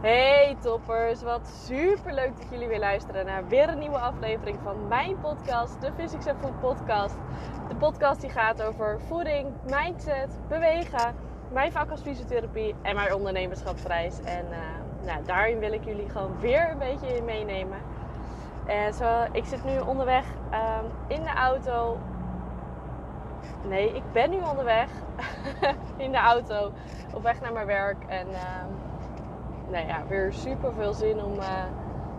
Hey toppers, wat super leuk dat jullie weer luisteren naar weer een nieuwe aflevering van mijn podcast, de Physics and Food Podcast. De podcast die gaat over voeding, mindset, bewegen, mijn vak als fysiotherapie en mijn ondernemerschapsreis. En uh, nou, daarin wil ik jullie gewoon weer een beetje in meenemen. En zo, ik zit nu onderweg um, in de auto. Nee, ik ben nu onderweg in de auto op weg naar mijn werk. En uh, nou ja, weer super veel zin om uh,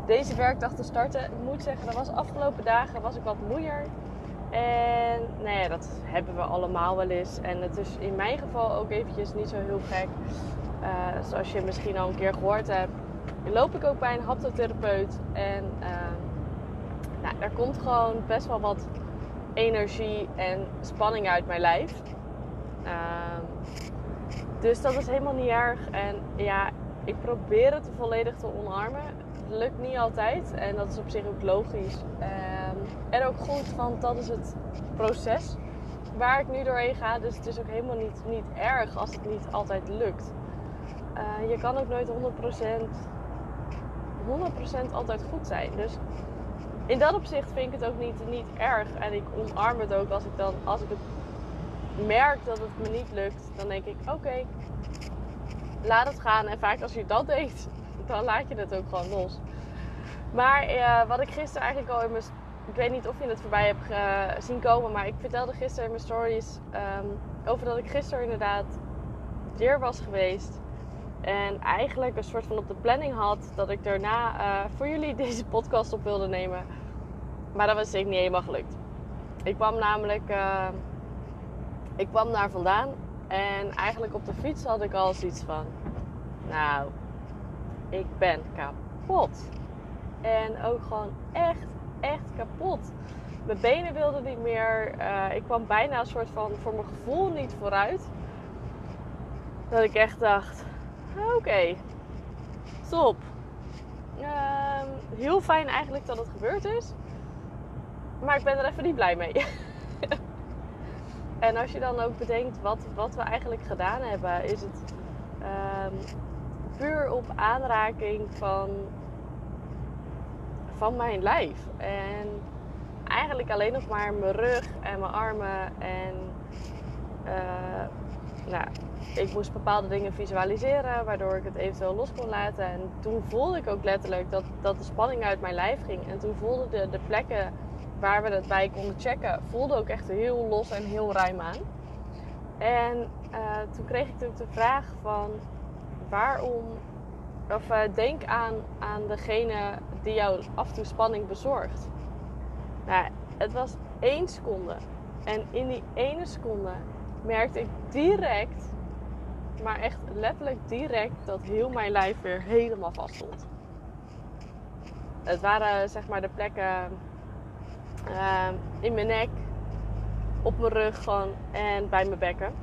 deze werkdag te starten. Ik moet zeggen, dat was afgelopen dagen was ik wat moeier. En nou ja, dat hebben we allemaal wel eens. En het is in mijn geval ook eventjes niet zo heel gek. Uh, zoals je misschien al een keer gehoord hebt, loop ik ook bij een haptotherapeut. En uh, nou, daar komt gewoon best wel wat energie en spanning uit mijn lijf. Uh, dus dat is helemaal niet erg. En ja, ik probeer het volledig te omarmen. Het lukt niet altijd en dat is op zich ook logisch. Um, en ook goed, want dat is het proces waar ik nu doorheen ga. Dus het is ook helemaal niet, niet erg als het niet altijd lukt. Uh, je kan ook nooit 100%, 100% altijd goed zijn. Dus in dat opzicht vind ik het ook niet, niet erg. En ik omarm het ook als ik dan, als ik het merk dat het me niet lukt, dan denk ik: oké, laat het gaan. En vaak als je dat denkt, dan laat je het ook gewoon los. Maar uh, wat ik gisteren eigenlijk al in mijn. Ik weet niet of je het voorbij hebt uh, zien komen, maar ik vertelde gisteren in mijn stories um, over dat ik gisteren inderdaad weer was geweest. En eigenlijk een soort van op de planning had dat ik daarna uh, voor jullie deze podcast op wilde nemen. Maar dat was ik niet helemaal gelukt. Ik kwam namelijk. ik kwam daar vandaan en eigenlijk op de fiets had ik al zoiets van: Nou, ik ben kapot. En ook gewoon echt, echt kapot. Mijn benen wilden niet meer. Uh, ik kwam bijna een soort van voor mijn gevoel niet vooruit. Dat ik echt dacht: Oké, okay, stop. Uh, heel fijn eigenlijk dat het gebeurd is. Maar ik ben er even niet blij mee. En als je dan ook bedenkt wat, wat we eigenlijk gedaan hebben, is het um, puur op aanraking van, van mijn lijf. En eigenlijk alleen nog maar mijn rug en mijn armen. En uh, nou, ik moest bepaalde dingen visualiseren, waardoor ik het eventueel los kon laten. En toen voelde ik ook letterlijk dat, dat de spanning uit mijn lijf ging. En toen voelde de, de plekken waar we het bij konden checken, voelde ook echt heel los en heel ruim aan. En uh, toen kreeg ik natuurlijk de vraag van waarom, of uh, denk aan, aan degene die jou af en toe spanning bezorgt. Nou, het was één seconde. En in die ene seconde merkte ik direct, maar echt letterlijk direct, dat heel mijn lijf weer helemaal vast stond. Het waren zeg maar de plekken uh, in mijn nek, op mijn rug gewoon en bij mijn bekken.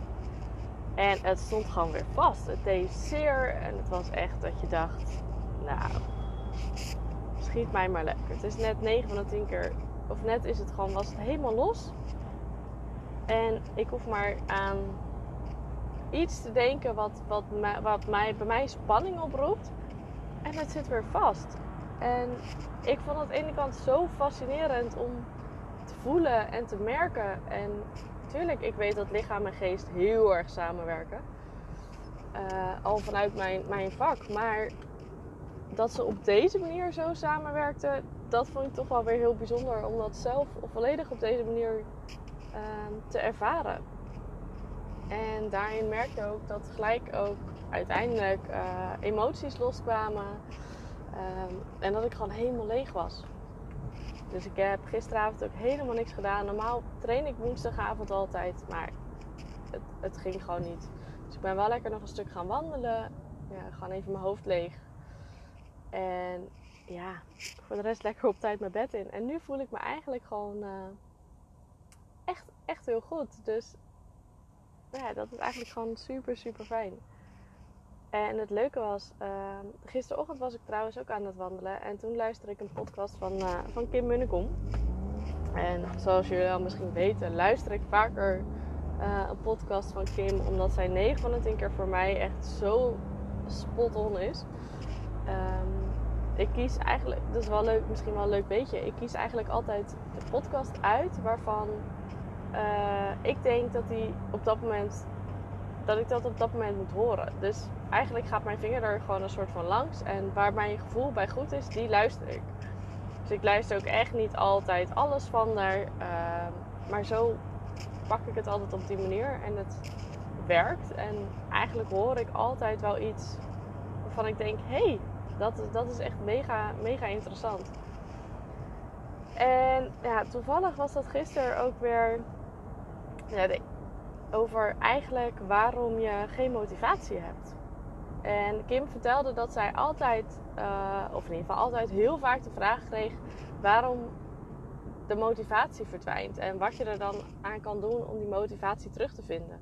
En het stond gewoon weer vast. Het deed zeer en het was echt dat je dacht, nou, schiet mij maar lekker. Het is net 9 van de 10 keer, of net is het gewoon, was het helemaal los. En ik hoef maar aan iets te denken wat, wat, wat mij, bij mij spanning oproept. En het zit weer vast. En ik vond het aan de ene kant zo fascinerend om te voelen en te merken. En natuurlijk, ik weet dat lichaam en geest heel erg samenwerken. Uh, al vanuit mijn, mijn vak. Maar dat ze op deze manier zo samenwerkten, dat vond ik toch wel weer heel bijzonder. Om dat zelf volledig op deze manier uh, te ervaren. En daarin merkte ook dat gelijk ook uiteindelijk uh, emoties loskwamen. Um, en dat ik gewoon helemaal leeg was. Dus ik heb gisteravond ook helemaal niks gedaan. Normaal train ik woensdagavond altijd, maar het, het ging gewoon niet. Dus ik ben wel lekker nog een stuk gaan wandelen. Ja, gewoon even mijn hoofd leeg. En ja, voor de rest lekker op tijd mijn bed in. En nu voel ik me eigenlijk gewoon uh, echt, echt heel goed. Dus ja, dat is eigenlijk gewoon super, super fijn. En het leuke was, uh, gisterochtend was ik trouwens ook aan het wandelen. En toen luisterde ik een podcast van, uh, van Kim Munnekom. En zoals jullie al misschien weten, luister ik vaker uh, een podcast van Kim. Omdat zij 9 van de 10 keer voor mij echt zo spot on is. ehm, ik kies eigenlijk, dat is wel leuk, misschien wel een leuk beetje. Ik kies eigenlijk altijd de podcast uit waarvan uh, ik denk dat die op dat moment dat ik dat op dat moment moet horen. Dus eigenlijk gaat mijn vinger er gewoon een soort van langs. En waar mijn gevoel bij goed is, die luister ik. Dus ik luister ook echt niet altijd alles van daar. Uh, maar zo pak ik het altijd op die manier. En het werkt. En eigenlijk hoor ik altijd wel iets waarvan ik denk: hé, hey, dat, dat is echt mega, mega interessant. En ja, toevallig was dat gisteren ook weer. Ja, de, over eigenlijk waarom je geen motivatie hebt. En Kim vertelde dat zij altijd, uh, of in ieder geval altijd heel vaak de vraag kreeg waarom de motivatie verdwijnt. En wat je er dan aan kan doen om die motivatie terug te vinden.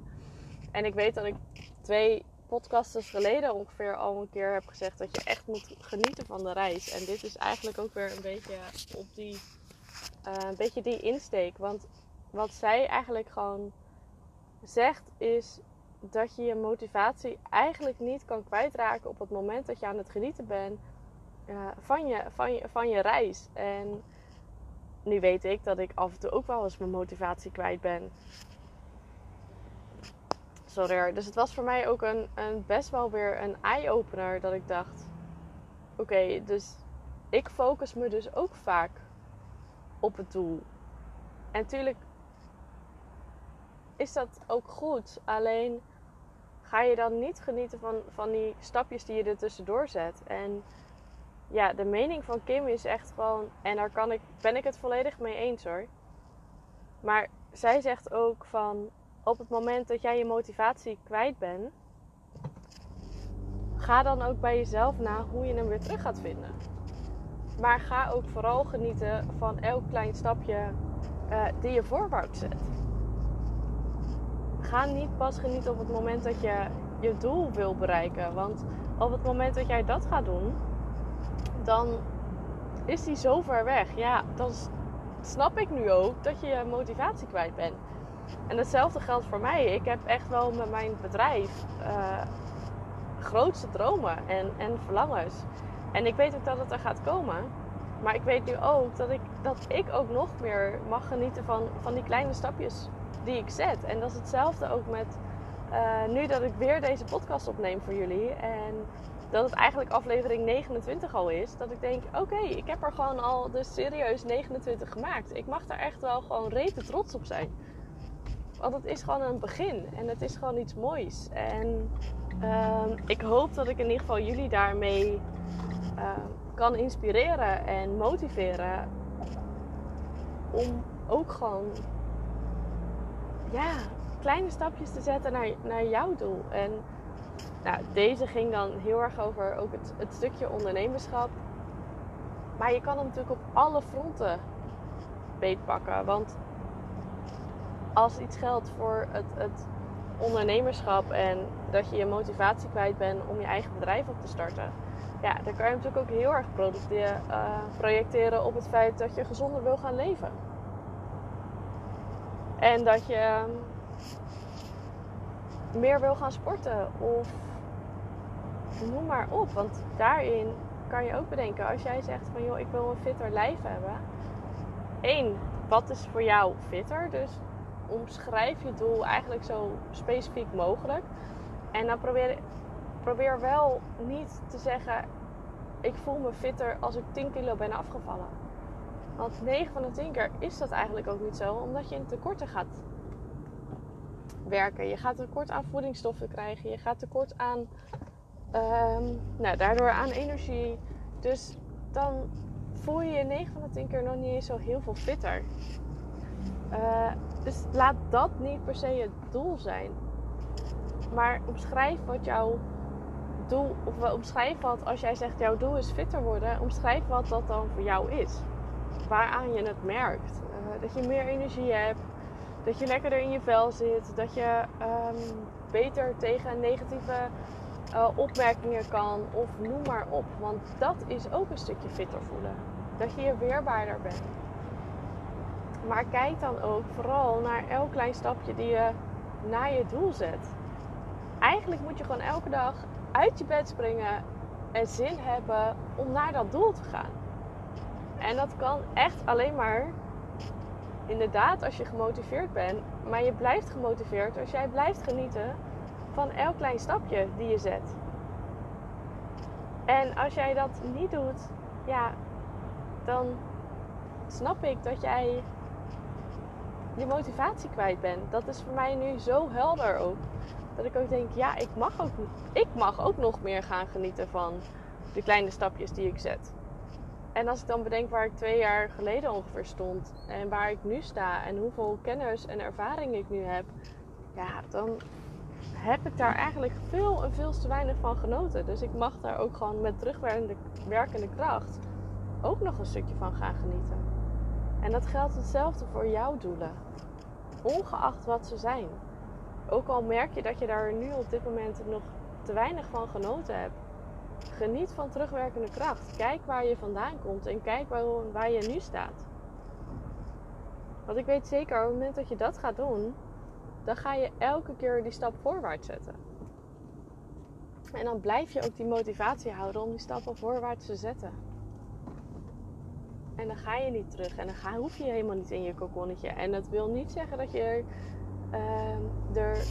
En ik weet dat ik twee podcasters geleden ongeveer al een keer heb gezegd dat je echt moet genieten van de reis. En dit is eigenlijk ook weer een beetje op die, uh, een beetje die insteek. Want wat zij eigenlijk gewoon zegt is dat je je motivatie eigenlijk niet kan kwijtraken op het moment dat je aan het genieten bent uh, van, je, van, je, van je reis. En nu weet ik dat ik af en toe ook wel eens mijn motivatie kwijt ben. Sorry. Dus het was voor mij ook een, een best wel weer een eye-opener dat ik dacht: oké, dus ik focus me dus ook vaak op het doel. En natuurlijk is dat ook goed. Alleen ga je dan niet genieten van, van die stapjes die je er tussendoor zet. En ja, de mening van Kim is echt gewoon, en daar kan ik, ben ik het volledig mee eens hoor. Maar zij zegt ook van op het moment dat jij je motivatie kwijt bent, ga dan ook bij jezelf na hoe je hem weer terug gaat vinden. Maar ga ook vooral genieten van elk klein stapje uh, die je voorwaarts zet ga niet pas genieten op het moment dat je je doel wil bereiken. Want op het moment dat jij dat gaat doen, dan is die zo ver weg. Ja, dan snap ik nu ook dat je je motivatie kwijt bent. En hetzelfde geldt voor mij. Ik heb echt wel met mijn bedrijf uh, grootste dromen en, en verlangens. En ik weet ook dat het er gaat komen. Maar ik weet nu ook dat ik, dat ik ook nog meer mag genieten van, van die kleine stapjes die ik zet. En dat is hetzelfde ook met uh, nu dat ik weer deze podcast opneem voor jullie. En dat het eigenlijk aflevering 29 al is. Dat ik denk, oké, ik heb er gewoon al dus serieus 29 gemaakt. Ik mag daar echt wel gewoon rete trots op zijn. Want het is gewoon een begin. En het is gewoon iets moois. En uh, ik hoop dat ik in ieder geval jullie daarmee uh, kan inspireren en motiveren. Om ook gewoon ja, kleine stapjes te zetten naar, naar jouw doel. En nou, deze ging dan heel erg over ook het, het stukje ondernemerschap. Maar je kan hem natuurlijk op alle fronten beetpakken. Want als iets geldt voor het, het ondernemerschap en dat je je motivatie kwijt bent om je eigen bedrijf op te starten. Ja, dan kan je natuurlijk ook heel erg uh, projecteren op het feit dat je gezonder wil gaan leven. En dat je ehm, meer wil gaan sporten. Of noem maar op. Want daarin kan je ook bedenken. Als jij zegt van joh, ik wil een fitter lijf hebben. Eén, wat is voor jou fitter? Dus omschrijf je doel eigenlijk zo specifiek mogelijk. En dan probeer, probeer wel niet te zeggen: ik voel me fitter als ik 10 kilo ben afgevallen. Want 9 van de 10 keer is dat eigenlijk ook niet zo, omdat je in tekorten gaat werken. Je gaat tekort aan voedingsstoffen krijgen, je gaat tekort aan, um, nou, daardoor aan energie. Dus dan voel je je 9 van de 10 keer nog niet eens zo heel veel fitter. Uh, dus laat dat niet per se het doel zijn. Maar omschrijf wat jouw doel, of omschrijf wat als jij zegt jouw doel is fitter worden, omschrijf wat dat dan voor jou is waaraan je het merkt. Uh, dat je meer energie hebt, dat je lekkerder in je vel zit, dat je um, beter tegen negatieve uh, opmerkingen kan of noem maar op. Want dat is ook een stukje fitter voelen. Dat je je weerbaarder bent. Maar kijk dan ook vooral naar elk klein stapje die je naar je doel zet. Eigenlijk moet je gewoon elke dag uit je bed springen, en zin hebben om naar dat doel te gaan. En dat kan echt alleen maar, inderdaad, als je gemotiveerd bent. Maar je blijft gemotiveerd als jij blijft genieten van elk klein stapje die je zet. En als jij dat niet doet, ja, dan snap ik dat jij je motivatie kwijt bent. Dat is voor mij nu zo helder ook. Dat ik ook denk, ja, ik mag ook, ik mag ook nog meer gaan genieten van de kleine stapjes die ik zet. En als ik dan bedenk waar ik twee jaar geleden ongeveer stond en waar ik nu sta en hoeveel kennis en ervaring ik nu heb, ja, dan heb ik daar eigenlijk veel en veel te weinig van genoten. Dus ik mag daar ook gewoon met terugwerkende kracht ook nog een stukje van gaan genieten. En dat geldt hetzelfde voor jouw doelen. Ongeacht wat ze zijn. Ook al merk je dat je daar nu op dit moment nog te weinig van genoten hebt. Geniet van terugwerkende kracht. Kijk waar je vandaan komt en kijk waar, je nu staat. Want ik weet zeker, op het moment dat je dat gaat doen, dan ga je elke keer die stap voorwaarts zetten. En dan blijf je ook die motivatie houden om die stappen voorwaarts te zetten. En dan ga je niet terug. En dan ga, hoef je helemaal niet in je kokonnetje. En dat wil niet zeggen dat je uh, er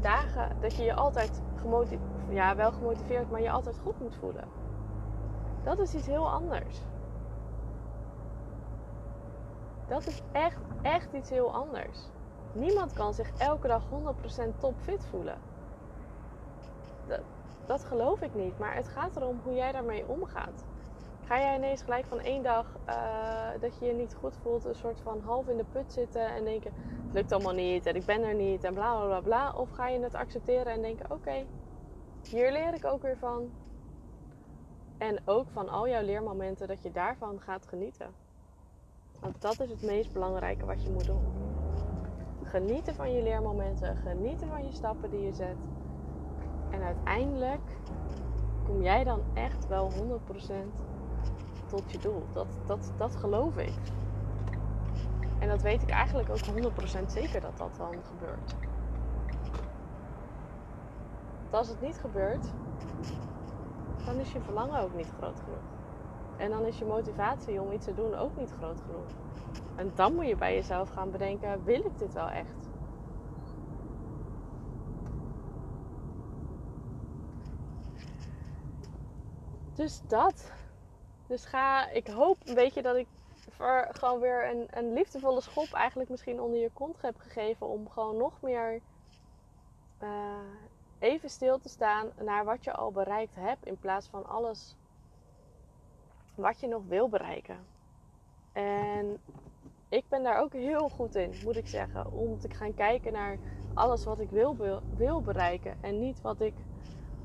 dagen, dat je je altijd gemotiveerd, ja wel gemotiveerd, maar je altijd goed moet voelen. Dat is iets heel anders. Dat is echt, echt iets heel anders. Niemand kan zich elke dag 100% topfit voelen. Dat, dat geloof ik niet. Maar het gaat erom hoe jij daarmee omgaat. Ga jij ineens gelijk van één dag uh, dat je je niet goed voelt, een soort van half in de put zitten en denken: het lukt allemaal niet en ik ben er niet en bla bla bla. Of ga je het accepteren en denken: oké, hier leer ik ook weer van. En ook van al jouw leermomenten dat je daarvan gaat genieten. Want dat is het meest belangrijke wat je moet doen. Genieten van je leermomenten, genieten van je stappen die je zet. En uiteindelijk kom jij dan echt wel 100% tot je doel. Dat, dat, dat geloof ik. En dat weet ik eigenlijk ook 100% zeker dat dat dan gebeurt. Als het niet gebeurt, dan is je verlangen ook niet groot genoeg. En dan is je motivatie om iets te doen ook niet groot genoeg. En dan moet je bij jezelf gaan bedenken: wil ik dit wel echt? Dus dat. Dus ga, ik hoop een beetje dat ik voor gewoon weer een, een liefdevolle schop eigenlijk misschien onder je kont heb gegeven. Om gewoon nog meer uh, even stil te staan naar wat je al bereikt hebt. In plaats van alles wat je nog wil bereiken. En ik ben daar ook heel goed in, moet ik zeggen. Om te gaan kijken naar alles wat ik wil, wil bereiken. En niet wat ik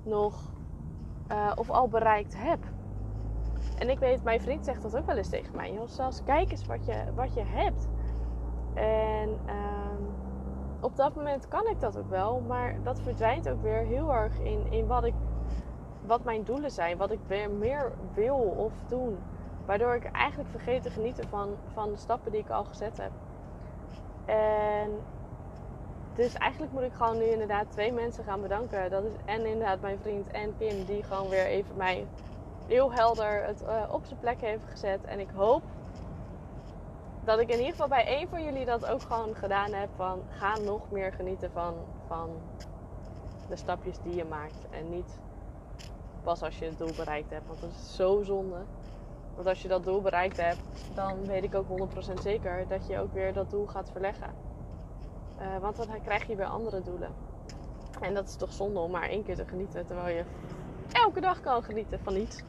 nog uh, of al bereikt heb. En ik weet, mijn vriend zegt dat ook wel eens tegen mij. Joh, zelfs kijk eens wat je, wat je hebt. En uh, op dat moment kan ik dat ook wel. Maar dat verdwijnt ook weer heel erg in, in wat, ik, wat mijn doelen zijn. Wat ik weer meer wil of doen. Waardoor ik eigenlijk vergeet te genieten van, van de stappen die ik al gezet heb. En dus eigenlijk moet ik gewoon nu inderdaad twee mensen gaan bedanken. Dat is en inderdaad mijn vriend en Kim, die gewoon weer even mij heel helder het uh, op zijn plek heeft gezet. En ik hoop dat ik in ieder geval bij één van jullie dat ook gewoon gedaan heb. Van ga nog meer genieten van, van de stapjes die je maakt. En niet pas als je het doel bereikt hebt. Want dat is zo zonde. Want als je dat doel bereikt hebt, dan weet ik ook 100% zeker dat je ook weer dat doel gaat verleggen. Uh, want dan krijg je weer andere doelen. En dat is toch zonde om maar één keer te genieten. Terwijl je elke dag kan genieten van iets.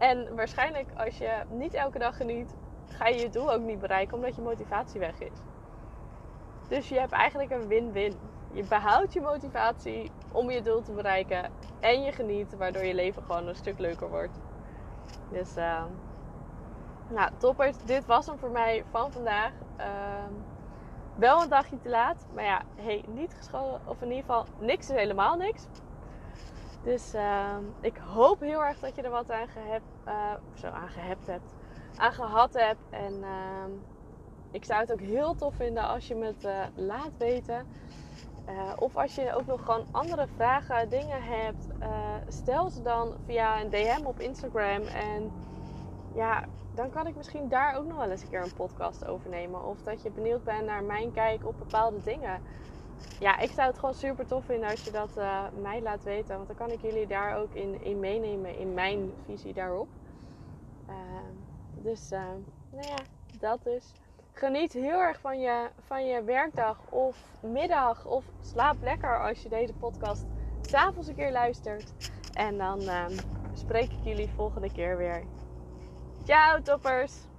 En waarschijnlijk als je niet elke dag geniet, ga je je doel ook niet bereiken omdat je motivatie weg is. Dus je hebt eigenlijk een win-win. Je behoudt je motivatie om je doel te bereiken en je geniet, waardoor je leven gewoon een stuk leuker wordt. Dus, uh, nou, toppers, dit was hem voor mij van vandaag. Uh, wel een dagje te laat, maar ja, hey, niet geschoten, of in ieder geval niks is helemaal niks. Dus uh, ik hoop heel erg dat je er wat aan, uh, zo hebt, aan gehad hebt. En uh, ik zou het ook heel tof vinden als je me het uh, laat weten. Uh, of als je ook nog gewoon andere vragen, dingen hebt, stel ze dan via een DM op Instagram. En ja, dan kan ik misschien daar ook nog wel eens een keer een podcast over nemen. Of dat je benieuwd bent naar mijn kijk op bepaalde dingen. Ja, ik zou het gewoon super tof vinden als je dat uh, mij laat weten. Want dan kan ik jullie daar ook in, meenemen, in mijn visie daarop. dus, nou ja, dat dus. Geniet heel erg van je, van je werkdag of middag. Of slaap lekker als je deze podcast s'avonds een keer luistert. En dan uh, spreek ik jullie volgende keer weer. Ciao toppers!